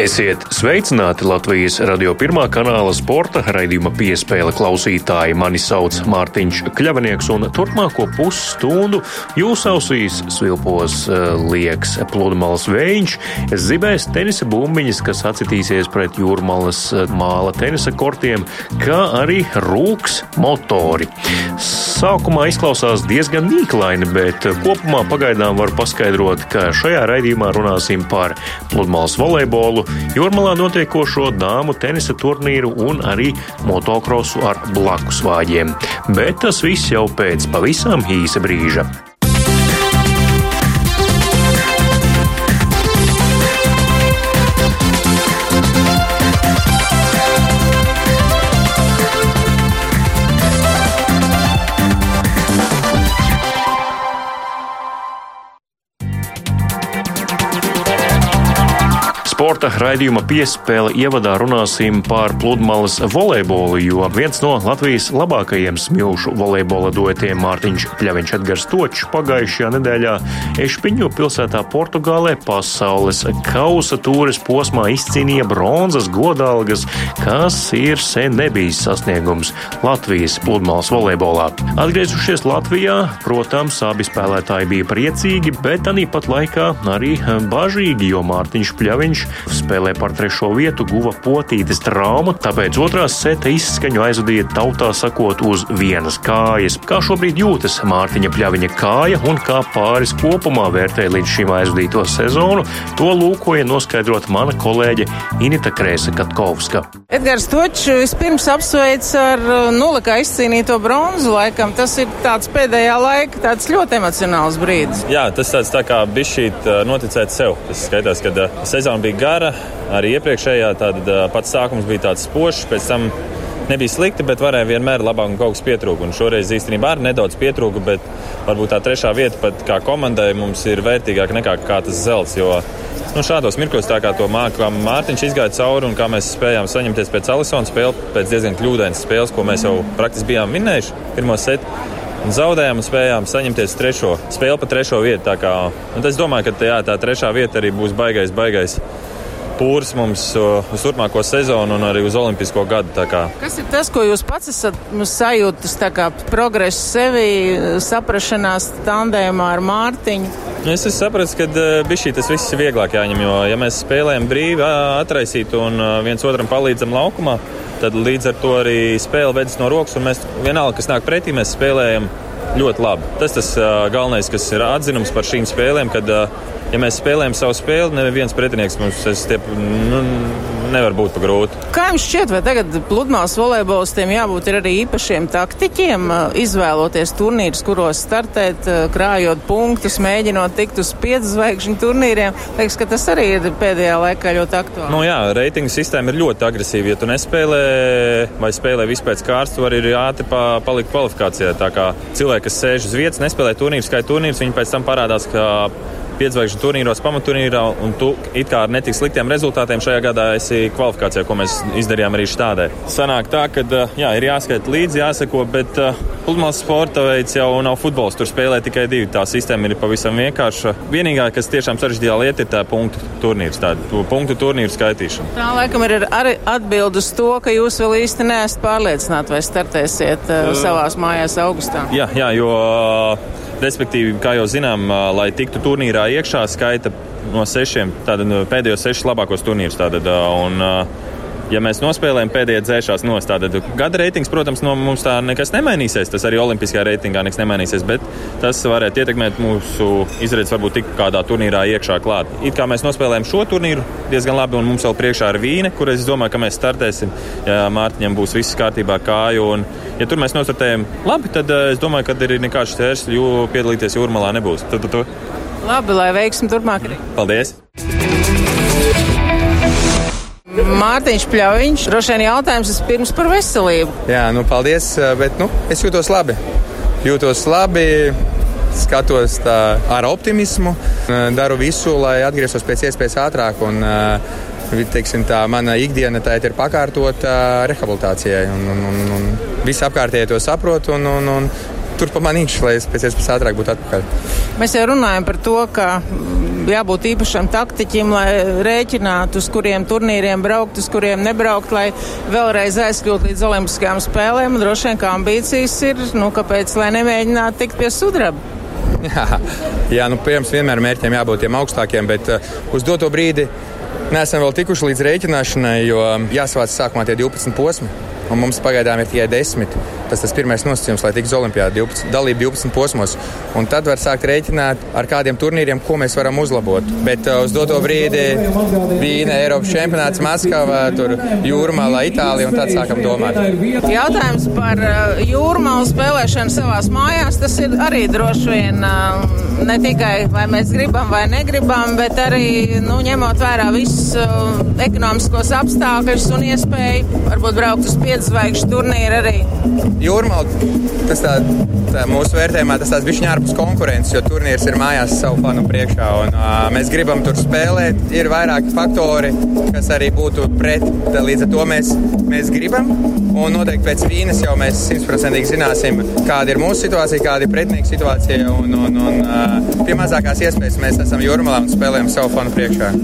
Esiet sveicināti Latvijas radio pirmā kanāla sporta raidījuma piespēle klausītāji. Mani sauc Mārtiņš Kļavinieks, un turpmāko pusstundu jūs ausīs svilpos uh, liekas pludmales vējš, zibēs tenisa bumbiņas, kas acitīsies pret jūrmalas uh, māla tenisa kortiem, kā arī rūks motori. Sākumā izklausās diezgan mīklaini, bet kopumā pagaidām var paskaidrot, ka šajā raidījumā runāsim par pludmales volejbolu, Jūrmalā notiekošo dāmu tenisa turnīru un arī motokrosu ar blakus vāģiem. Bet tas viss jau pēc pavisam īsa brīža. Sporta raidījuma piespēle ievadā runāsim par pludmales volejbolu, jo viens no Latvijas labākajiem smilšu volejbola duetiem Mārtiņš Pļaviņš Edgars Točs pagājušajā nedēļā Ešpiņu pilsētā Portugālē pasaules kausa tūres posmā izcīnīja bronzas godalgas, kas ir sen nebijis sasniegums Latvijas pludmales volejbolā. Atgriezušies Latvijā, protams, abi spēlētāji bija priecīgi, bet tāpat laikā arī bažīgi, jo Mārtiņš Pļaviņš spēlē par trešo vietu, guva potītes traumu, tāpēc otrās seta izskaņu aizvadīja tautā sakot uz vienas kājas. Kā šobrīd jūtas Mārtiņa Pļaviņa kāja un kā pāris kopumā vērtē līdz šim aizvadīto sezonu, to lūkoja noskaidrot mana kolēģe Inita Krēsa Katkovska. Edgars Točs vispirms apsveic ar uh, nulikā izcīnīto bronzu laikam. Tas ir tāds pēdējā laika tāds ļoti emocionāls brīdis. Jā, tas tāds tā kā bišķīt uh, noticēt sev. Tas skaitās, ka uh, sezona bija gara, arī iepriekšējā tāda pats sākums bija tāds spožs, pēc tam nebija slikti, bet varēja vienmēr labāk un kaut kas pietrūka. Un šoreiz īstenībā arī nedaudz pietrūka, bet varbūt tā trešā vieta pat kā komandai mums ir vērtīgāka nekā tas zelts. Jo nu, šādos mirkļos, tā kā to mākslā Mārtiņš izgāja cauri un kā mēs spējām saņemties pēc Alisona spēles, pēc diezgan kļūdainas spēles, ko mēs jau praktiski bijām vinnējuši pirmo setu. Un zaudējām un spējām saņemties trešo spēli pa trešo vietu. Kā, es domāju, ka jā, tā trešā vieta arī būs baigais, baigais pūrs mums uz turpmāko sezonu un arī uz olimpisko gadu. Kas ir tas, ko jūs pats esat nu, sajūtis, kā progresu sevi, saprašanās tandēmā ar Mārtiņu? Es sapratu, ka šī tas viss vieglāk jāņem, jo ja mēs spēlējam brīvi, atraisīt un viens otram palīdzam laukumā, tad līdz ar to arī spēle vedas no rokas un mēs vienalga, kas nāk pretī, mēs spēlējam ļoti labi. Tas tas galvenais, kas ir atzinums par šīm spēlēm, kad ja mēs spēlējam savu spēli, neviens pretinieks mums stiep, nu, nevar būt pa grūti. Kā jums šķiet, vai tagad pludmales volejbolistiem jābūt arī īpašiem taktiķiem, izvēloties turnīrus, kuros startēt, krājot punktus, mēģinot tikt uz piedzvaigžņu turnīriem? Liekas, ka tas arī ir pēdējā laikā ļoti aktuāli. Nu, jā, reitingu sistēma ir ļoti agresīva. Ja tu nespēlē vai spēlē vispār kārstu, var arī ātri pa, palikt kvalifikācijā. Tā kā cilvēki, kas sēž uz vietas, nespēlē turnīrus, kā turnīrus, viņi pēc tam parādās, ka piedzvaigžņu turnīros, pamatturnīrā, un tu it kā ar netik sliktiem rezultātiem šajā gadā esi kvalifikācijā, ko mēs izdarījām arī šādai. Sanāk tā, ka jā, ir jāskaita līdzi, jāseko, bet pludmales sporta veids jau nav futbols. Tur spēlē tikai divi. Tā sistēma ir pavisam vienkārša. Vienīgā, kas tiešām sarežģītā lieta, ir tā punktu turnīrs, tāda punktu turnīru skaitīšana. Tā laikam ir arī atbild uz to, ka jūs vēl īsti neesat pārliecināti, vai startēsiet uh, savās mājās augustā. Jā, jā jo. Uh, Respektīvi, kā jau zinām, lai tiktu turnīrā iekšā, skaita no sešiem, tātad pēdējos sešus labākos turnīrus. Tātad, un, ja mēs nospēlējam pēdējā dzēšās nost, tad gada reitings, protams, no mums tā nekas nemainīsies. Tas arī olimpiskajā reitingā nekas nemainīsies, bet tas varētu ietekmēt mūsu izredzes, varbūt tik kādā turnīrā iekšā klāt. It kā mēs nospēlējam šo turnīru diezgan labi, un mums vēl priekšā ir vīne, kur es domāju, ka mēs startēsim, ja Mārtiņam būs viss kārtībā kāju. Un, ja tur mēs nostartējam labi, tad uh, es domāju, ka ir nekāds šķērslis, jo piedalīties jūrmalā nebūs. Tad, tad, tad. Labi, lai veiksmi turpmāk arī. Paldies! Mārtiņš Pļaviņš, droši vien jautājums vispirms par veselību. Jā, nu paldies, bet nu, es jūtos labi. Jūtos labi, skatos tā, ar optimismu, daru visu, lai atgrieztos pēc iespējas ātrāk. Un, teiksim, tā, mana ikdiena tā ir pakārtota rehabilitācijai. Un, un, un, un visi apkārtēji to saprot. Un, un, un tur pamanīšu, lai es pēc iespējas ātrāk būtu atpakaļ. Mēs jau runājam par to, ka jābūt īpašam taktiķim, lai rēķinātu, uz kuriem turnīriem braukt, uz kuriem nebraukt, lai vēlreiz aizkļūtu līdz Olimpiskajām spēlēm. Droši vien, ka ambīcijas ir, nu, kāpēc, lai nemēģinātu tikt pie sudraba. Jā, jā nu, protams, vienmēr mērķiem jābūt tiem augstākiem, bet uh, uz doto brīdi neesam vēl tikuši līdz rēķināšanai, jo jāsavāc sākumā tie 12 posmi un mums pagaidām ir tikai desmit. Tas ir pirmais nosacījums, lai tiktu uz Olimpijādu, dalību 12 posmos. Un tad var sākt rēķināt ar kādiem turnīriem, ko mēs varam uzlabot. Bet uh, uz doto brīdi Vīna, Eiropas čempionāts Maskavā, tur Jūrmālā, Itālija un tad sākam domāt. Jautājums par uh, Jūrmālu spēlēšanu savās mājās, tas ir arī droši vien uh, ne tikai vai mēs gribam vai negribam, bet arī nu, ņemot vērā visus uh, ekonomiskos apstākļus un iespēju varbūt braukt uz piedzvaigžņu turnīri arī. Jūrmāla, tas tā, tā mūsu vērtējumā tas tāds bišķiņ ārpus konkurences, jo turnīrs ir mājās savu fanu priekšā un uh, mēs gribam tur spēlēt. Ir vairāki faktori, kas arī būtu pret, līdz ar to mēs, mēs gribam. Un noteikti pēc vīnas jau mēs simtprocentīgi zināsim, kāda ir mūsu situācija, kāda ir pretinieka situācija. Un, un, un uh, pie mazākās iespējas mēs esam jūrmalā un spēlējam savu fanu priekšā.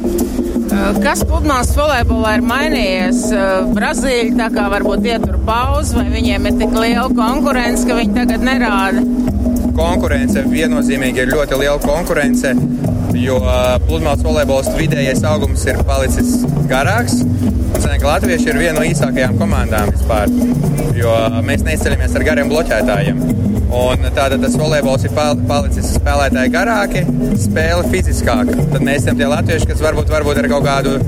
Kas pludmales volejbolā ir mainījies? Brazīļi tā kā varbūt ietur pauzi, vai viņiem ir tik liela konkurence, ka viņi tagad nerāda? Konkurence viennozīmīgi ir ļoti liela konkurence, jo pludmales volejbols vidējais augums ir palicis garāks. Latvieši ir viena no īsākajām komandām vispār, jo mēs neizceļamies ar gariem bloķētājiem. Un tātad tas volejbols ir palicis spēlētāji garāki, spēle fiziskāka. Tad mēs esam tie latvieši, kas varbūt, varbūt ar kaut kādu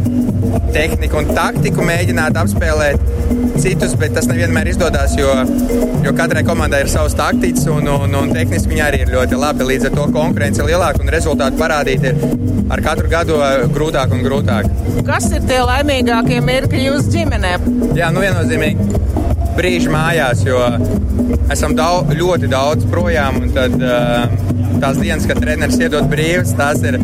tehniku un taktiku mēģināt apspēlēt citus, bet tas nevienmēr izdodas, jo, jo katrai komandai ir savs taktiks un, un, un tehniski viņi arī ir ļoti labi. Līdz ar to konkurence ir lielāka un rezultāti parādīt ir ar katru gadu grūtāk un grūtāk. Kas ir tie laimīgākie mirkļi jūsu ģimenē? Jā, nu viennozīmīgi brīži mājās, jo esam daudz, ļoti daudz projām. Tad, uh, tās dienas, kad treneris iedod brīvs, tās ir,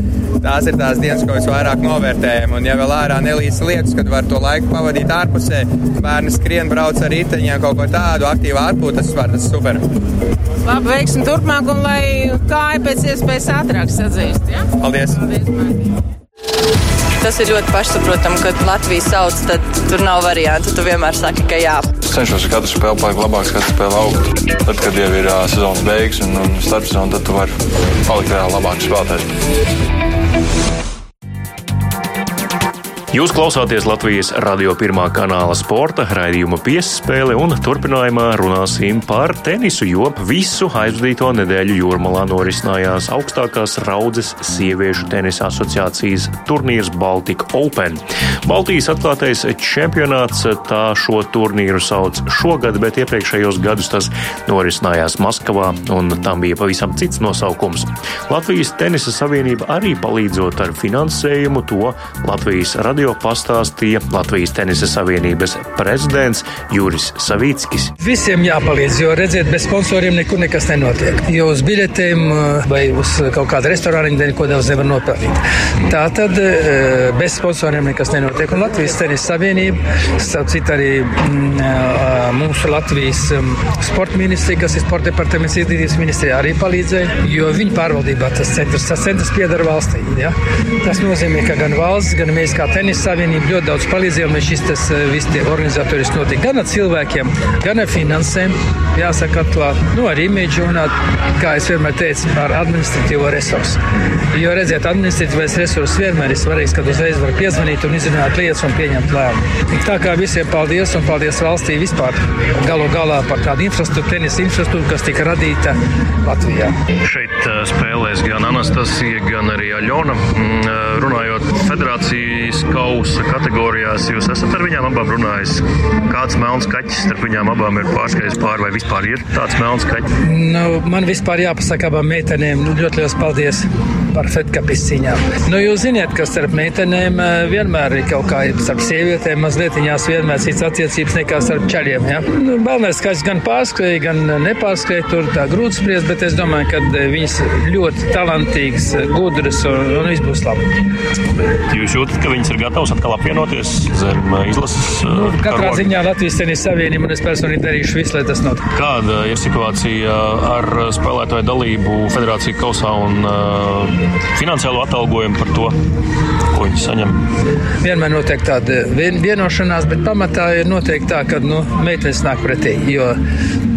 tās ir tās dienas, ko visvairāk novērtējam. Un, ja vēl ārā nelīs lietas, kad var to laiku pavadīt ārpusē, bērni skrien, brauc ar riteņiem, kaut ko tādu aktīvu atpūtu, tas var tas super. Labi, veiksim turpmāk un lai kāja pēc iespējas ātrāk sadzīst. Ja? Paldies! Paldies Mārtiņ. Tas ir ļoti pašsaprotami, kad Latvijas sauc, tad tur nav variantu. Tu vienmēr saki, ka jā. Cenšos katru spēli palikt labāks, katru spēli augt. Tad, kad jau ir uh, sezonas beigas un, un starpsezona, tad tu vari palikt vēl labāks spēlētājs. Jūs klausāties Latvijas radio pirmā kanāla sporta raidījuma piespēle un turpinājumā runāsim par tenisu, jo visu aizvadīto nedēļu jūrmalā norisinājās augstākās raudzes sieviešu tenisa asociācijas turnīrs Baltic Open. Baltijas atklātais čempionāts tā šo turnīru sauc šogad, bet iepriekšējos gadus tas norisinājās Maskavā un tam bija pavisam cits nosaukums. Latvijas tenisa savienība arī palīdzot ar finansējumu to Latvijas radio radio pastāstīja Latvijas Tenisa Savienības prezidents Juris Savīckis. Visiem jāpalīdz, jo redziet, bez sponsoriem nekur nekas nenotiek. Jo uz biļetēm eh, vai uz kaut kādu restorānu neko daudz nevar nopelnīt. Tā tad eh, bez sponsoriem nekas nenotiek. Un Latvijas Tenisa Savienība, starp citu arī mm, eh, mūsu Latvijas mm, sporta ministrija, kas ir sporta departaments izglītības ministrija, arī palīdzēja, jo viņa pārvaldībā tas centrs, tas centrs piedara valstī. Ja? Tas nozīmē, ka gan valsts, gan mēs kā tenisa Tenisa savienība ļoti daudz palīdzēja, un šis tas eh, viss tie organizatoriski notika gan ar cilvēkiem, gan ar finansēm. Jāsaka, atklāt, nu, ar imidžu un, kā es vienmēr teicu, ar administratīvo resursu. Jo, redziet, administratīvais resurs vienmēr ir svarīgs, kad uzreiz var piezvanīt un izrunāt lietas un pieņemt lēmumu. Tā kā visiem paldies un paldies valstī vispār galu galā par tādu infrastruktūru, tenisa infrastruktūru, kas tika radīta Latvijā. Šeit uh, spēlēs gan Anastasija, gan arī Aļona. Mm, uh, runājot federācijas kausa kategorijās, jūs esat ar viņām abām runājis. Kāds melns kaķis starp viņām abām ir pārskrējis pāri vai vispār ir tāds melns kaķis? Nu, man vispār jāpasaka abām meitenēm nu, ļoti liels paldies par fetkapis cīņām. Nu, jūs zināt, ka starp meitenēm eh, vienmēr ir kaut kā starp sievietēm mazliet viņās vienmēr cits attiecības nekā starp čaļiem. Ja? Nu, Balnēs skaits gan pārskrēja, gan nepārskrēja, tur tā grūti spriest, bet es domāju, ka eh, viņas ļoti talantīgas, gudras un, un viss būs labi. Bet jūs jūtat, ka viņas ir gatavas? Gatavs atkal apvienoties zem izlases. Nu, katrā karoga. ziņā Latvijas tenisa savienība un es personīgi darīšu visu, lai tas notiktu. Kāda ir situācija ar spēlētāju dalību federāciju kausā un uh, finansiālo atalgojumu par to, ko viņi saņem? Vienmēr notiek tāda vien, vienošanās, bet pamatā ir noteikti tā, ka nu, meitenes nāk pretī. Jo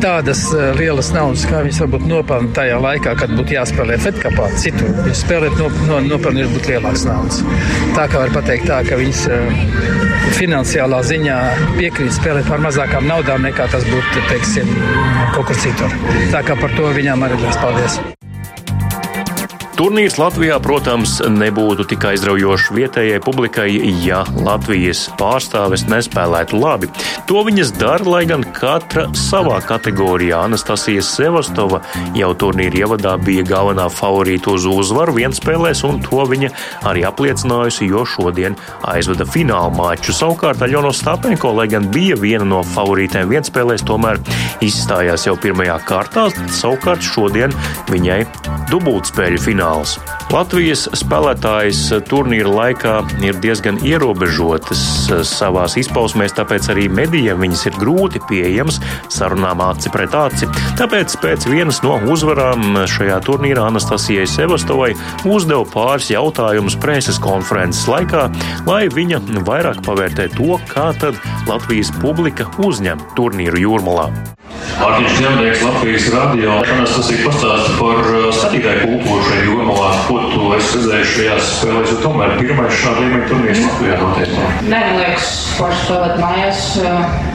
tādas lielas naudas, kā viņas varbūt nopelna tajā laikā, kad būtu jāspēlē Fedkapā, citur, ja spēlēt no, no, nopelnījuši būtu lielāks naudas. Tā kā var pateikt tā, ka viņas finansiālā ziņā piekrīt spēlēt par mazākām naudām nekā tas būtu, teiksim, kaut kur citur. Tā kā par to viņām arī liels paldies. Turnīrs Latvijā, protams, nebūtu tik aizraujošs vietējai publikai, ja Latvijas pārstāves nespēlētu labi. To viņas dara, lai gan katra savā kategorijā. Anastasija Sevastova jau turnīra ievadā bija galvenā favorīta uz uzvaru vienspēlēs, un to viņa arī apliecinājusi, jo šodien aizvada fināla maču. Savukārt Aļona Stapenko, lai gan bija viena no favorītēm vienspēlēs, tomēr izstājās jau pirmajā kārtā. Savukārt šodien viņai dubultspēļu finālā fināls. Latvijas spēlētājas turnīra laikā ir diezgan ierobežotas savās izpausmēs, tāpēc arī medijiem viņas ir grūti pieejamas sarunām aci pret aci. Tāpēc pēc vienas no uzvarām šajā turnīrā Anastasijai Sevastovai uzdeva pāris jautājumus preses konferences laikā, lai viņa vairāk pavērtē to, kā tad Latvijas publika uzņem turnīru jūrmalā. Mārtiņš Ņemnieks, Latvijas radio. Tas ir pastāsts par uh, skatītāju kultūru šajā jomā. Ko tu esi redzējis šajās spēlēs, jo tomēr pirmais šāda līmeņa turnīrs Latvijā notiek. Nē, man liekas, forši spēlēt mājās,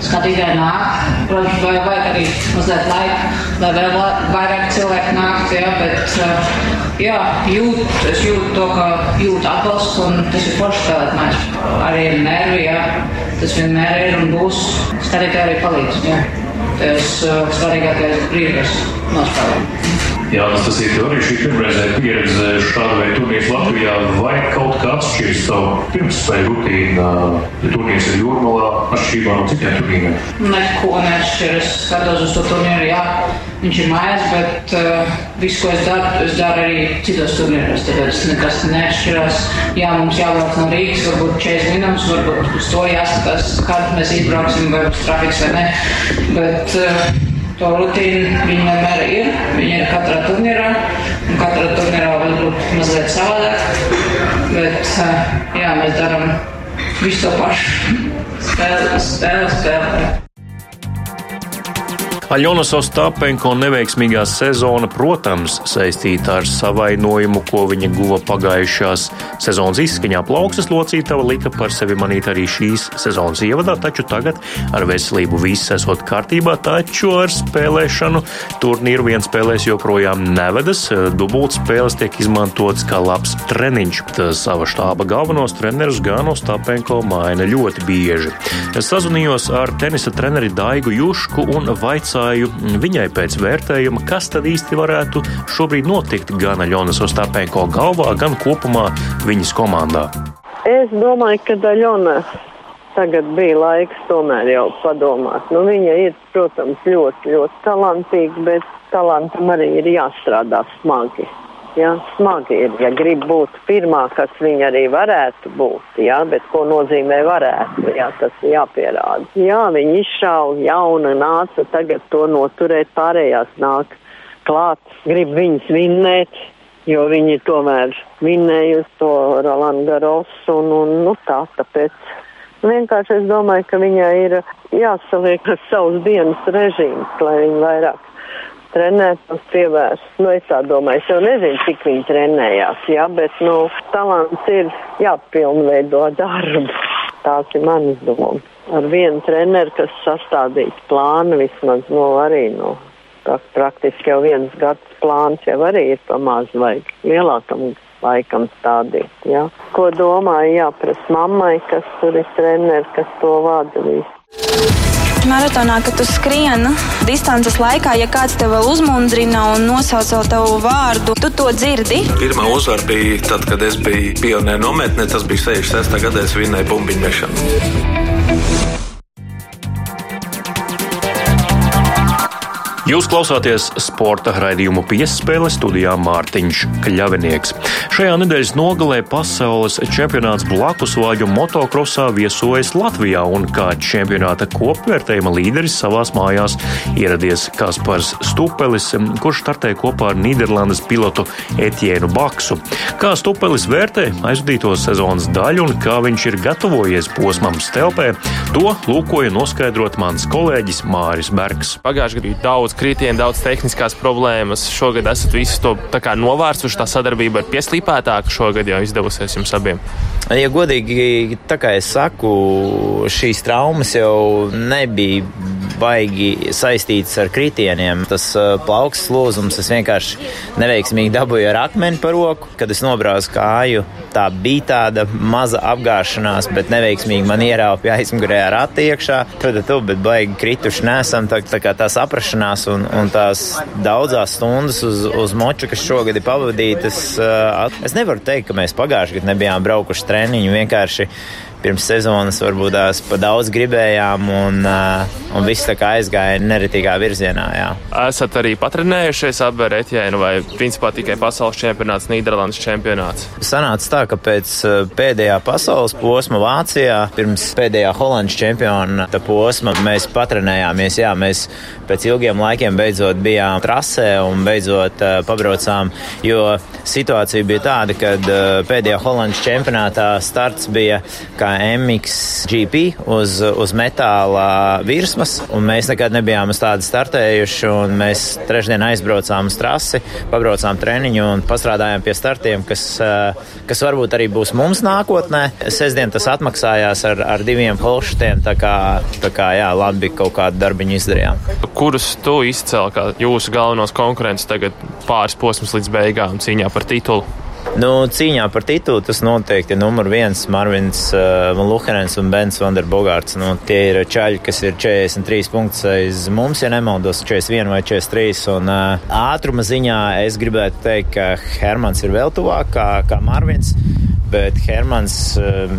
skatītāji nāk. Protams, vai vajag arī mazliet laika, lai vēl vairāk cilvēku nāktu, jā, bet jā, jūt, es jūtu to, ka jūt atbalstu un tas ir forši spēlēt mājās. Arī nervi, jā, tas vienmēr ir un būs. Skatītāji arī palīdz, jā tajos uh, svarīgākajos brīžos nospēlēt. Jā, tas ir arī šī pirmreizē pieredze šāda veida turnīrs Latvijā. Vai kaut kā atšķiras tavu pirmspēju rutīna, ja turnīrs ir jūrmalā, atšķirībā no citiem turnīriem? Neko neatšķiras. Skatos uz to turnīru, jā, viņš ir mājās, bet uh, viss, ko es daru, es daru arī citos turnīros. Tāpēc nekas neatšķirās. Jā, mums jābrauc no Rīgas, varbūt 40 minūtes, varbūt uz to jāskatās, kad mēs izbrauksim, vai būs trafiks vai ne. Bet, uh, to rutīnu viņi vienmēr ir. Viņi ir katrā turnīrā, katrā turnīrā var būt mazliet savādāk. Bet jā, mēs darām visu to pašu. Spēle, spēle, spēle. Aļonas Ostapenko neveiksmīgā sezona, protams, saistīta ar savainojumu, ko viņa guva pagājušās sezonas izskaņā. Plaukstas locītava lika par sevi manīt arī šīs sezonas ievadā, taču tagad ar veselību viss esot kārtībā, taču ar spēlēšanu turnīru viens spēlēs joprojām nevedas. Dubult spēles tiek izmantotas kā labs treniņš. Sava štāba galvenos trenerus gan Ostapenko maina ļoti bieži. Es sazvanījos ar tenisa treneri Daigu Jušku un vaicāju, jautāju viņai pēc vērtējuma, kas tad īsti varētu šobrīd notikt gan Aļonas Ostapēnko galvā, gan kopumā viņas komandā. Es domāju, ka Aļona tagad bija laiks tomēr jau padomāt. Nu, viņa ir, protams, ļoti, ļoti talantīga, bet talantam arī ir jāstrādā smagi. Ja, smagi ir, ja grib būt pirmā, kas viņa arī varētu būt, ja, bet ko nozīmē varētu, ja, tas ir jāpierāda. Jā, viņa izšāva jauna nāca, tagad to noturēt, pārējās nāk klāt, grib viņas vinnēt, jo viņi tomēr vinnējusi to Rolandu Garosu un, un, nu tā, tāpēc. Vienkārši es domāju, ka viņai ir jāsaliek savus dienas režīms, lai viņi vairāk trenēt un pievērst. Nu, es tā domāju, es jau nezinu, cik viņi trenējās, jā, bet, nu, talants ir jāpilnveido darbu. Tās ir manas domas. Ar vienu treneru, kas sastādītu plānu vismaz, nu, arī, nu, praktiski jau viens gads plāns jau arī ir pamaz vajag lielākam laikam stādīt, jā. Ko domāju, jāprasa mammai, kas tur ir treneri, kas to vada visu. Maratonā, kad tu skrieni distances laikā, ja kāds tev uzmundrina un nosauc tavu vārdu, tu to dzirdi. Pirmā uzvara bija tad, kad es biju pionieru nometnē, tas bija 66. gadā, es vinnēju bumbiņu mešanu. Jūs klausāties sporta raidījumu piespēle studijā Mārtiņš Kļavinieks. Šajā nedēļas nogalē pasaules čempionāts blakusvāģu motokrosā viesojas Latvijā un kā čempionāta kopvērtējuma līderis savās mājās ieradies Kaspars Stupelis, kurš startē kopā ar Nīderlandes pilotu Etienu Baksu. Kā Stupelis vērtē aizvadīto sezonas daļu un kā viņš ir gatavojies posmam stelpē, to lūkoja noskaidrot mans kolēģis Māris Bergs. Pagājušajā gadā bija daudz kritienu, daudz tehniskās problēmas. Šogad esat visu to novērsuši. Tā sadarbība ir pieslīpētāka šogad jau izdevusies jums abiem. Ja godīgi, tā kā es saku, šīs traumas jau nebija baigi saistītas ar kritieniem. Tas uh, plauks lūzums es vienkārši neveiksmīgi dabūju ar akmeni par roku, kad es nobraucu kāju. Tā bija tāda maza apgāšanās, bet neveiksmīgi man ierāpja aizmugurē ar attiekšā. Tad tu, bet baigi krituši nesam. Tā, tā kā tā saprašanās un, un tās daudzās stundas uz, uz moču, kas šogad ir pavadītas, uh, es nevaru teikt, ka mēs pagājušajā gadā nebijām braukuši treniņu. Vienkārši pirms sezonas varbūt tās pa daudz gribējām, un, un viss tā kā aizgāja neritīgā virzienā. Jā. Esat arī patrenējušies abi ar Etienu, vai principā tikai pasaules čempionāts, Nīderlandes čempionāts? Sanāca tā, ka pēc pēdējā pasaules posma Vācijā, pirms pēdējā Holandas čempionāta posma, mēs patrenējāmies. Jā, mēs pēc ilgiem laikiem beidzot bijām trasē un beidzot pabraucām, jo situācija bija tāda, ka pēdējā Holandas čempionātā starts bija kā MXGP uz, uz metāla virsmas, un mēs nekad nebijām uz tādu startējuši, mēs trešdien aizbraucām uz trasi, pabraucām treniņu un pastrādājām pie startiem, kas, kas varbūt arī būs mums nākotnē. Sesdien tas atmaksājās ar, ar diviem holštiem, tā kā, tā kā jā, labi kaut kādu darbiņu izdarījām. Kurus tu izcēli kā jūsu galvenos konkurentus tagad pāris posms līdz beigām cīņā par titulu? Nu, cīņā par titulu tas noteikti ir numur viens. Marvins uh, Luhenens un Bens Vanderbogārds. Nu, tie ir čaļi, kas ir 43 punktus aiz mums, ja nemaldos, 41 vai 43. Un uh, ātruma ziņā es gribētu teikt, ka Hermans ir vēl tuvāk kā, kā Marvins. Bet Hermans uh,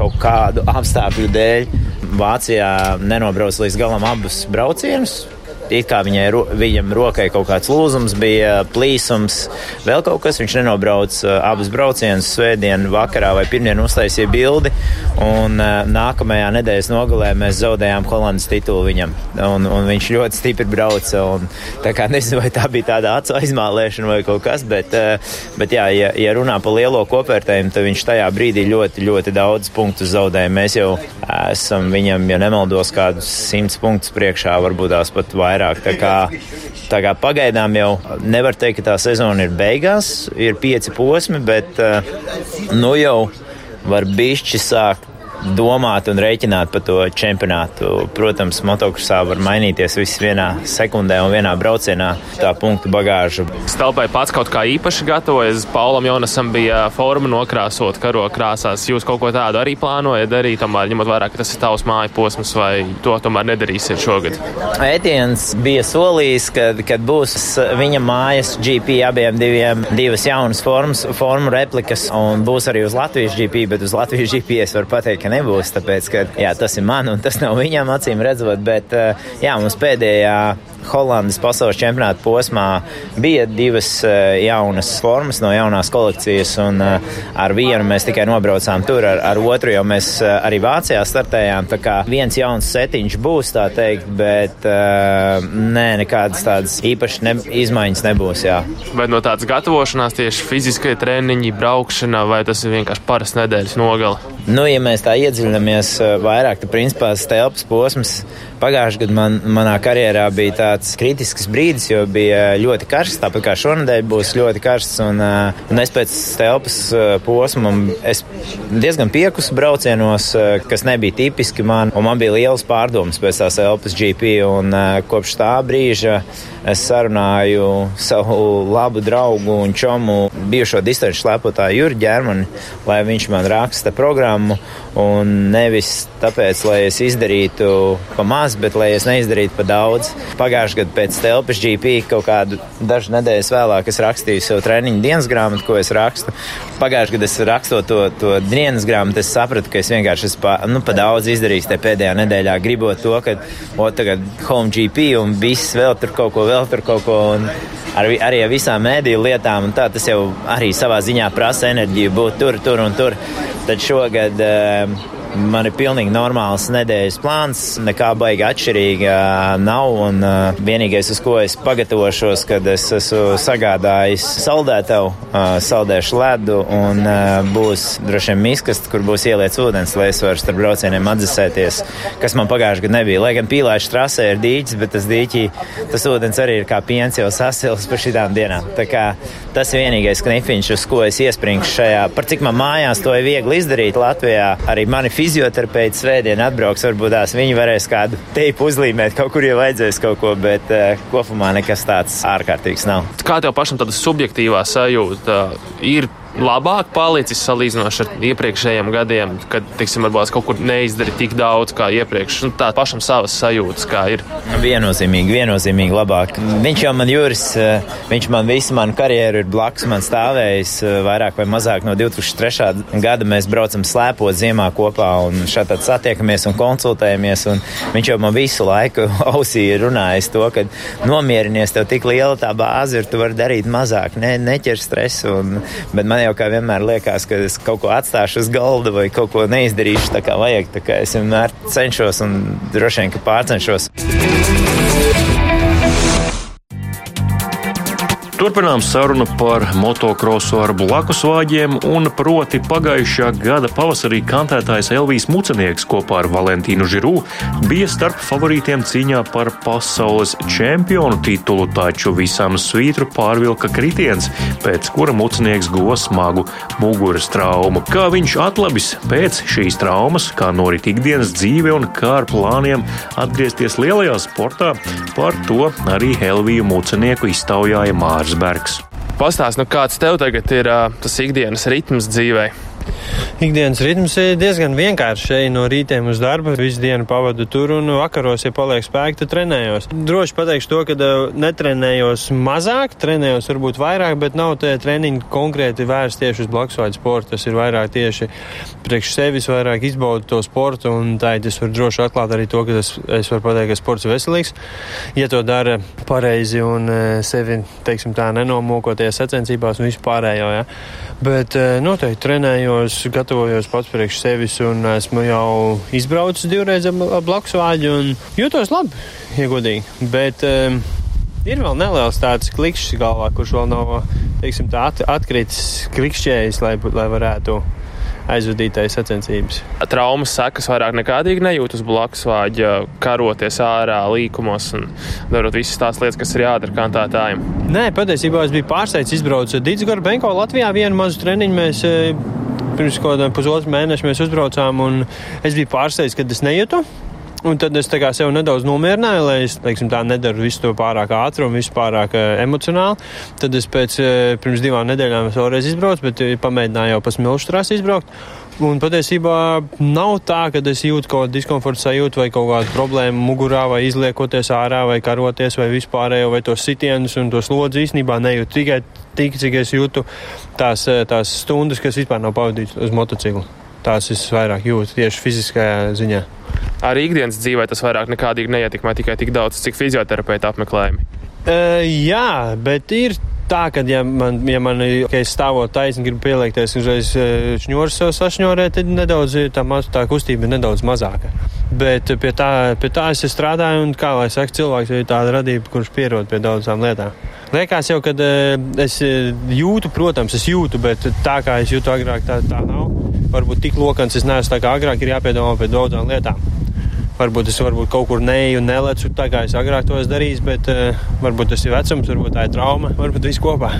kaut kādu apstākļu dēļ Vācijā nenobrauc līdz galam abus braucienus it kā viņai, viņam rokai kaut kāds lūzums bija, plīsums, vēl kaut kas. Viņš nenobrauc uh, abus braucienus svētdien vakarā vai pirmdien uztaisīja bildi, un uh, nākamajā nedēļas nogalē mēs zaudējām Holandas titulu viņam, un, un viņš ļoti stipri brauca, un tā kā nezinu, vai tā bija tāda acu aizmālēšana vai kaut kas, bet, uh, bet jā, ja, ja runā par lielo kopvērtējumu, tad viņš tajā brīdī ļoti, ļoti daudz punktus zaudēja. Mēs jau esam viņam, ja nemaldos, kādus simts punktus priekšā, varbūt tās pat vairāk vairāk. Tā kā, tā kā pagaidām jau nevar teikt, ka tā sezona ir beigās, ir pieci posmi, bet eh, nu jau var bišķi sākt domāt un rēķināt par to čempionātu. Protams, motokrosā var mainīties viss vienā sekundē un vienā braucienā. Tā punktu bagāža. Stelpai pats kaut kā īpaši gatavojas. Paulam Jonasam bija forma nokrāsot karo krāsās. Jūs kaut ko tādu arī plānojat darīt, tomēr ņemot vērā, ka tas ir tavs māju posms, vai to tomēr nedarīsiet šogad? Ētiens bija solījis, ka, kad būs viņa mājas GP abiem diviem, divas jaunas formas, formu replikas, un būs arī uz Latvijas GP, bet uz Latvijas GP es varu pateikt, ka nebūs, tāpēc, ka jā, tas ir man un tas nav viņam acīm redzot, bet eh, jā, mums pēdējā Holandas pasaules čempionāta posmā bija divas eh, jaunas formas no jaunās kolekcijas, un eh, ar vienu mēs tikai nobraucām tur, ar, ar otru jau mēs arī Vācijā startējām. Tā kā viens jauns setiņš būs, tā teikt, bet nē, nekādas tādas īpašas ne, izmaiņas nebūs. Jā. Bet no tādas gatavošanās tieši fiziskai treniņi, braukšana, vai tas ir vienkārši parasts nedēļas nogale? Nu, ja mēs tā iedziļināmies vairāk, tad principā tas telpas posms pagājušajā gadā man, manā karjerā bija tāds kritisks brīdis, jo bija ļoti karsts. Tāpat kā šonadēļ būs ļoti karsts. Un, un es pēc telpas posma es diezgan piekusu braucienos, kas nebija tipiski man. Man bija liels pārdoms pēc tās telpas GP. Un kopš tā brīža es sarunāju savu labu draugu un čomu, bijušo distanču slepotāju Jurģu Ģermani, lai viņš man raksta programmu. Un nevis tāpēc, lai es izdarītu pa maz, bet lai es neizdarītu pa daudz. Pagājušajā gadā pēc telpas GP kaut kādu dažu nedēļas vēlāk es rakstīju savu treniņu dienas grāmatu, ko es rakstu. Pagājušajā gadā es rakstot to, to dienas grāmatu, es sapratu, ka es vienkārši esmu pa, nu, pa daudz izdarījis tajā pēdējā nedēļā, gribot to, ka o, tagad home GP un viss vēl tur kaut ko, vēl tur kaut ko. Ar, arī ar visām mēdīju lietām, un tā tas jau arī savā ziņā prasa enerģiju būt tur, tur un tur. Tad šogad uh, time. Man ir pilnīgi normāls nedēļas plāns, nekā baigi atšķirīga nav. Un, uh, vienīgais, uz ko es pagatavošos, kad es esmu sagādājis saldētavu, uh, saldēšu ledu un uh, būs droši vien miskast, kur būs ieliets ūdens, lai es varu starp braucieniem atdzesēties, kas man pagājušajā gadā nebija. Lai gan pīlāšu trasē ir dīķis, bet tas dīķī, tas ūdens arī ir kā piens jau sasils pa šitām dienām. Tā kā tas ir vienīgais knifiņš, uz ko es iespringšu šajā, par cik man mājās to ir viegli izdarīt Latvijā. Arī mani fizioterapeiti svētdien atbrauks, varbūt tās viņi varēs kādu teipu uzlīmēt, kaut kur jau vajadzēs kaut ko, bet uh, kopumā nekas tāds ārkārtīgs nav. Kā tev pašam tāda subjektīvā sajūta ir? Labāk palicis salīdzinoši ar iepriekšējiem gadiem, kad, teiksim, varbūt kaut kur neizdara tik daudz kā iepriekš. Nu, tā pašam savas sajūtas, kā ir. Viennozīmīgi, viennozīmīgi labāk. Viņš jau man jūras, eh, viņš man visu manu karjeru ir blakus man stāvējis eh, vairāk vai mazāk no 2003. gada. Mēs braucam slēpot ziemā kopā un šādi satiekamies un konsultējamies. Un viņš jau man visu laiku ausī runājis to, ka nomierinies, tev tik liela tā bāze ir, tu vari darīt mazāk, ne, neķer stresu. Un, bet man jau kā vienmēr liekas, ka es kaut ko atstāšu uz galda vai kaut ko neizdarīšu tā kā vajag. Tā kā es vienmēr cenšos un droši vien, ka pārcenšos. Turpinām sarunu par motocrossu ar blakus vāģiem, un proti pagājušā gada pavasarī kantētājs Elvijas Mucenieks kopā ar Valentīnu Žirū bija starp favorītiem cīņā par pasaules čempionu titulu, taču visam svītru pārvilka kritiens, pēc kura Mucenieks guva smagu muguras traumu. Kā viņš atlabis pēc šīs traumas, kā norit ikdienas dzīve un kā ar plāniem atgriezties lielajā sportā, par to arī Elviju Mucenieku iztaujāja Mārs. Bergs. Pastāst, nu kāds tev tagad ir tas ikdienas ritms dzīvē? Ikdienas ritms ir diezgan vienkāršs. Eju no rītiem uz darbu, visu dienu pavadu tur un vakaros, ja paliek spēki, tad trenējos. Droši pateikšu to, ka netrenējos mazāk, trenējos varbūt vairāk, bet nav tie treniņi konkrēti vērsti tieši uz blakusvaidu sportu. Tas ir vairāk tieši priekš sevis, vairāk izbaudu to sportu un tā es varu droši atklāt arī to, ka es, es varu pateikt, ka sports ir veselīgs. Ja to dara pareizi un sevi, teiksim tā, nenomokoties sacensībās un vispārējo, ja. Bet noteikti trenējos, gatavojos pats priekš sevis un esmu jau izbraucis divreiz blakus vāģi un jūtos labi, iegodīgi. Bet um, ir vēl neliels tāds klikšķis galvā, kurš vēl nav, teiksim, tā at, atkritis klikšķējis, lai, lai varētu aizvadītais sacensības. Traumas sekas vairāk nekādīgi nejūt uz blakus vāģa, karoties ārā līkumos un darot visas tās lietas, kas ir jādara kantētājiem. Nē, patiesībā es biju pārsteigts izbraukt Dīdzgara Benko Latvijā vienu mazu treniņu. Mēs pirms kaut kādiem pusotru mēnešu mēs uzbraucām, un es biju pārsteigts, ka es nejūtu. Un tad es sev nedaudz nomierināju, lai es teiksim, nedaru visu to pārāk ātri un visu pārāk uh, emocionāli. Tad es pēc uh, pirms divām nedēļām vēlreiz izbraucu, bet uh, pamēģināju jau pa smilšu trasi izbraukt. Un patiesībā nav tā, ka es jūtu kaut kādu diskomfortu sajūtu vai kaut kādu problēmu mugurā, vai izliekoties ārā, vai karoties, vai vispārējo, vai tos sitienus un tos lodzi īstenībā nejūtu tikai tik, cik es jūtu tās, tās stundas, kas vispār nav pavadītas uz motociklu. Tās es vairāk jūtu tieši fiziskajā ziņā. Arī ikdienas dzīvē tas vairāk nekādīgi neietekmē tikai tik daudz, cik fizioterapeita apmeklējumi. Uh, jā, bet ir tā, ka, ja man, ja man ja stāvot taisni, gribu pieliekties uzreiz šņūru sev sašņorēt, tad nedaudz tā, tā kustība ir nedaudz mazāka. Bet pie tā, pie tā es strādāju, un, kā lai saka, cilvēks ir tāda radība, kurš pierod pie daudzām lietām. Liekas jau, ka es jūtu, protams, es jūtu, bet tā kā es jūtu agrāk, tā, tā nav. Varbūt tik lokans es neesmu tā kā agrāk ir jāpiedomā pie daudzām lietām. Varbūt es varbūt kaut kur neju un nelecu tā, kā es agrāk to esmu darījis, bet uh, varbūt tas ir vecums, varbūt tā ir trauma, varbūt viss kopā.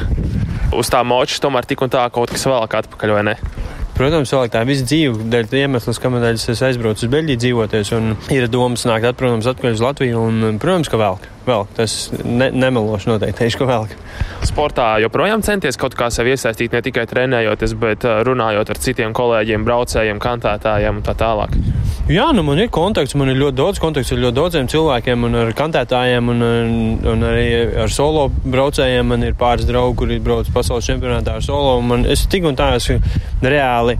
Uz tā moča tomēr tik un tā kaut kas vēl kā atpakaļ, vai ne? Protams, vēl tā visa dzīve, dēļ iemesls, kādēļ es aizbraucu uz Beļģiju dzīvoties, un ir domas nākt, protams, atpakaļ uz Latviju, un, protams, ka velk. Velk, tas ne, nemeloši noteikti teikšu, ka velk. Sportā joprojām centies kaut kā sev iesaistīt, ne tikai trenējoties, bet runājot ar citiem kolēģiem, braucējiem, kantētājiem un tā tālāk. Jā, nu man ir kontakts, man ir ļoti daudz kontakts ar ļoti daudziem cilvēkiem, un ar kantētājiem, un, un arī ar solo braucējiem. Man ir pāris draugi, kuri brauc pasaules čempionātā ar solo, man, es tik un tā esmu reāli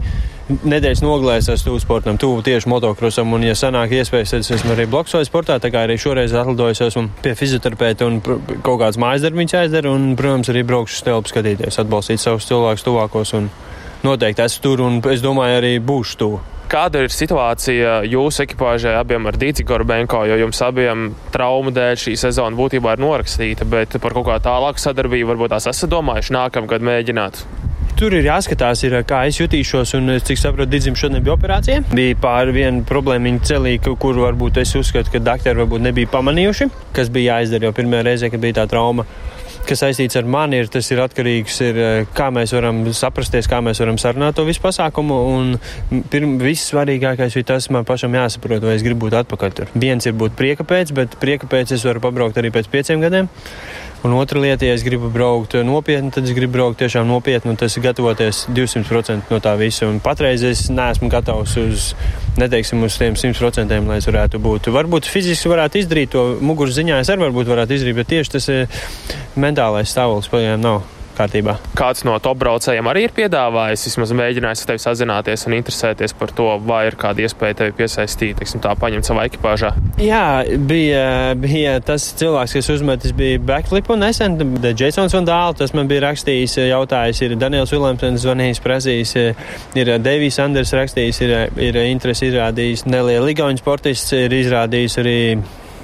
nedēļas nogalēs es tuvu sportam, tuvu tieši motokrosam. Un, ja sanāk iespējas, tad es esmu arī bloksoju sportā. Tā kā arī šoreiz atlidojos esmu pie fizioterapeita un kaut kāds mājas darbiņš aizdara. Un, protams, arī braukšu uz telpu skatīties, atbalstīt savus cilvēkus tuvākos. Un noteikti esmu tur un es domāju, arī būšu tuvu. Kāda ir situācija jūsu ekipāžai abiem ar Dīci Gorbenko, jo jums abiem traumu dēļ šī sezona būtībā ir norakstīta, bet par kaut kādu tālāku sadarbību varbūt tās esat domājuši nākamgad mēģināt? Tur ir jāskatās, ir, kā es jutīšos. Un, cik saprotu, Digim šodien bija operācija. Bija pāri viena problēma celī, kur varbūt es uzskatu, ka doktori varbūt nebija pamanījuši, kas bija jāizdara jau pirmajā reizē, kad bija tā trauma kas saistīts ar mani, ir, tas ir atkarīgs no kā mēs varam saprasties, kā mēs varam sarunāt to visu pasākumu. Un pirm, viss svarīgākais ir tas, man pašam jāsaprot, vai es gribu būt atpakaļ tur. Viens ir būt prieka pēc, bet prieka pēc es varu pabraukt arī pēc pieciem gadiem. Un otra lieta, ja es gribu braukt nopietni, tad es gribu braukt tiešām nopietni, un tas ir gatavoties 200% no tā visa. Un patreiz es neesmu gatavs uz, neteiksim, uz tiem 100%, lai es varētu būt. Varbūt fiziski varētu izdarīt to muguras ziņā, es arī varbūt varētu izdarīt, bet tieši tas eh, mentālais stāvoklis pagaidām nav kārtībā. Kāds no top braucējiem arī ir piedāvājis, vismaz mēģinājis ar tevi sazināties un interesēties par to, vai ir kāda iespēja tevi piesaistīt, teiksim, tā paņemt savā ekipāžā? Jā, bija, bija tas cilvēks, kas uzmetis, bija backflipu nesen, Jasons Van Dāl, tas man bija rakstījis, jautājis, ir Daniels Viljamsons zvanījis, prasījis, ir Deivijs Anders rakstījis, ir, ir interesi izrādījis, Nelija Ligauņa sportists ir izrādījis arī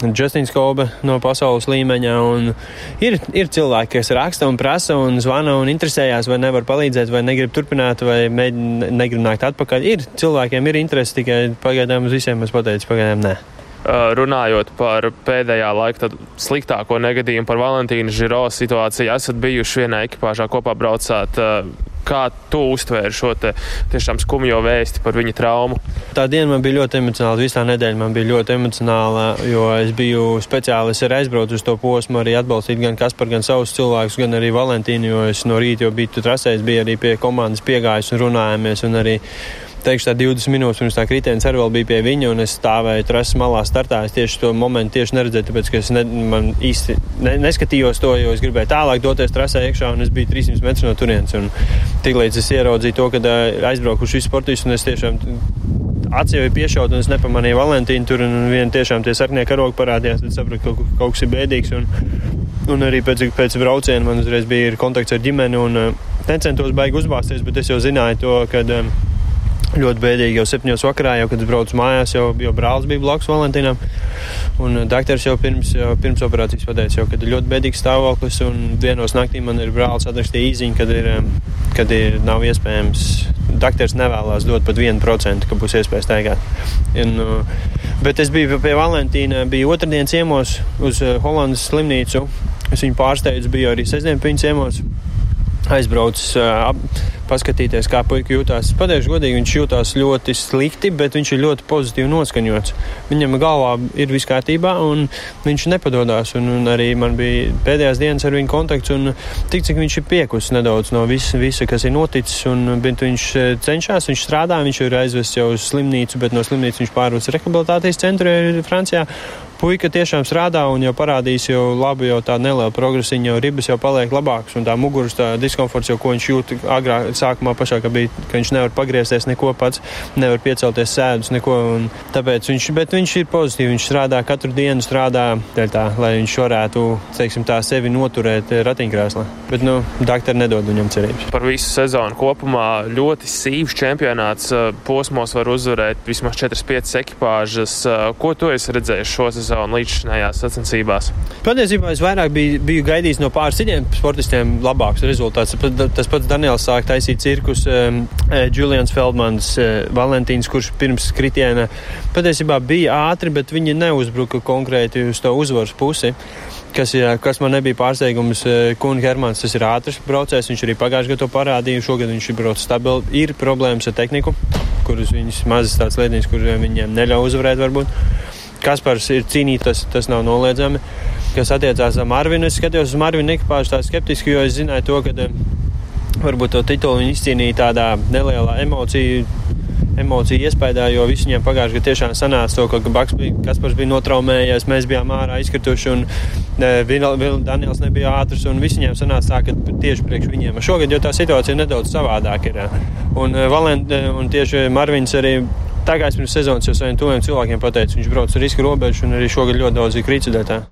Justins Kobe no pasaules līmeņa. Ir, ir cilvēki, kas raksta un prasa un zvana un interesējās, vai nevar palīdzēt, vai negrib turpināt, vai mēģina, negrib nākt atpakaļ. Ir cilvēkiem ir interesi, tikai pagaidām uz visiem es pateicu, pagaidām nē. Runājot par pēdējā laika sliktāko negadījumu, par Valentīnu Žiro situāciju, esat bijuši vienā ekipāžā kopā braucāt Kā tu uztvēri šo tiešām skumjo vēsti par viņa traumu? Tā diena man bija ļoti emocionāla. Visā nedēļa man bija ļoti emocionāla, jo es biju speciāli, es arī aizbraucu uz to posmu, arī atbalstīt gan Kasparu, gan savus cilvēkus, gan arī Valentīnu, jo es no rīta jau biju trasējis, biju arī pie komandas piegājis un runājāmies. Un arī teikšu, tā 20 minūtes pirms tā kritiens arī bija pie viņa, un es stāvēju trases malā startā. Es tieši to momentu tieši neredzēju, tāpēc, ka es ne, īsti ne, neskatījos to, jo es gribēju tālāk doties trasē iekšā, un es biju 300 metrus no turienes. Tiklīdz es ieraudzīju to, ka aizbraukuši visi sportisti, un es tiešām acīm piešaut, un es nepamanīju Valentīnu tur, un vien tiešām tie sarkanie karogi parādījās, tad sapratu, ka kaut, kas ir bēdīgs. Un, un arī pēc, pēc brauciena man uzreiz bija kontakts ar ģimeni, un necentos baigi uzbāzties, bet es jau zināju to, ka ļoti bēdīgi. Jau septiņos vakarā, jau, kad es braucu mājās, jau, jau brālis bija blakus Valentīnam. Un uh, doktors jau pirms, jau pirms operācijas pateica, ka ir ļoti bēdīgs stāvoklis. Un vienos naktī man ir brālis atrakstīja īziņu, kad, ir, kad ir, nav iespējams. Doktors nevēlas dot pat 1%, ka būs iespēja staigāt. Un, uh, bet es biju pie Valentīna, biju otrdienas ciemos uz uh, Holandas slimnīcu. Es viņu pārsteidzu, biju arī sestdien pie viņas ciemos aizbraucis ap, paskatīties, kā puika jūtās. Pateikšu godīgi, viņš jūtās ļoti slikti, bet viņš ir ļoti pozitīvi noskaņots. Viņam galvā ir viss kārtībā, un viņš nepadodas. Un, un arī man bija pēdējās dienas ar viņu kontakts, un tik cik viņš ir piekusis nedaudz no visa, visa kas ir noticis. Un, viņš cenšas, viņš strādā, viņš ir aizvests jau uz slimnīcu, bet no slimnīcas viņš pārvāc rehabilitācijas centru Francijā puika tiešām strādā un jau parādījis jau labi, jau tā neliela progresiņa, jau ribas jau paliek labākas un tā muguras tā diskomforts, jau ko viņš jūt agrāk, sākumā pašā, ka, bija, ka viņš nevar pagriezties neko pats, nevar piecelties sēdus, neko. Tāpēc viņš, bet viņš ir pozitīvi, viņš strādā katru dienu, strādā tā, lai viņš varētu, teiksim, tā sevi noturēt ratiņkrēslā. Bet, nu, doktori nedod viņam cerības. Par visu sezonu kopumā ļoti sīvs čempionāts posmos var uzvarēt vismaz 4-5 ekipāžas. Ko tu esi redzējis šo sezonu? sezonu līdzšinējās sacensībās? Patiesībā es vairāk biju, biju gaidījis no pāris citiem sportistiem labākus rezultātus. Tas pats Daniels sāk taisīt cirkus, um, Julians Feldmans, uh, Valentīns, kurš pirms kritiena patiesībā bija ātri, bet viņi neuzbruka konkrēti uz to uzvaras pusi. Kas, kas man nebija pārsteigums, Kuna Hermans, tas ir ātrs braucējs. Viņš arī pagājušajā gadā to parādīja. Šogad viņš ir braucis stabili. Ir problēmas ar tehniku, kuras viņas mazas tādas lietiņas, kuriem viņiem neļauj uzvarēt varbūt. Kaspars ir cīnīts, tas, nav noliedzami. Kas attiecās uz Marvinu, es skatījos uz Marvinu ekipāžu tā skeptiski, jo es zināju to, ka varbūt to titulu viņi izcīnīja tādā nelielā emocija emociju iespējā, jo visi viņiem pagājušajā gadā tiešām sanāca to, ka Baks bija, Kaspars bija notraumējies, mēs bijām ārā izkrituši un Vil, Vil, Daniels nebija ātrs visi viņiem sanāca tā, ka tieši priekš viņiem. Šogad jau tā situācija nedaudz savādāk ir. Un, Valent, un tieši Marvins arī tā kā es pirms sezonas jau saviem tuviem cilvēkiem pateicu, viņš brauc ar riska robežu un arī šogad ļoti daudz ir krīcudētā.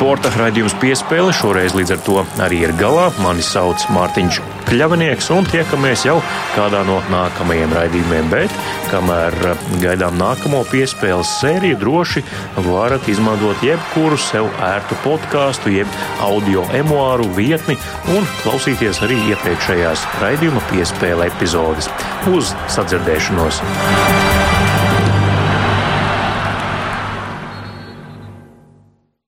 Sporta raidījums piespēle šoreiz līdz ar to arī ir galā. Mani sauc Mārtiņš Kļavinieks un tiekamies jau kādā no nākamajiem raidījumiem. Bet, kamēr gaidām nākamo piespēles sēriju, droši varat izmantot jebkuru sev ērtu podkāstu, jeb audio emuāru vietni un klausīties arī iepriekšējās raidījuma piespēle epizodes. Uz sadzirdēšanos!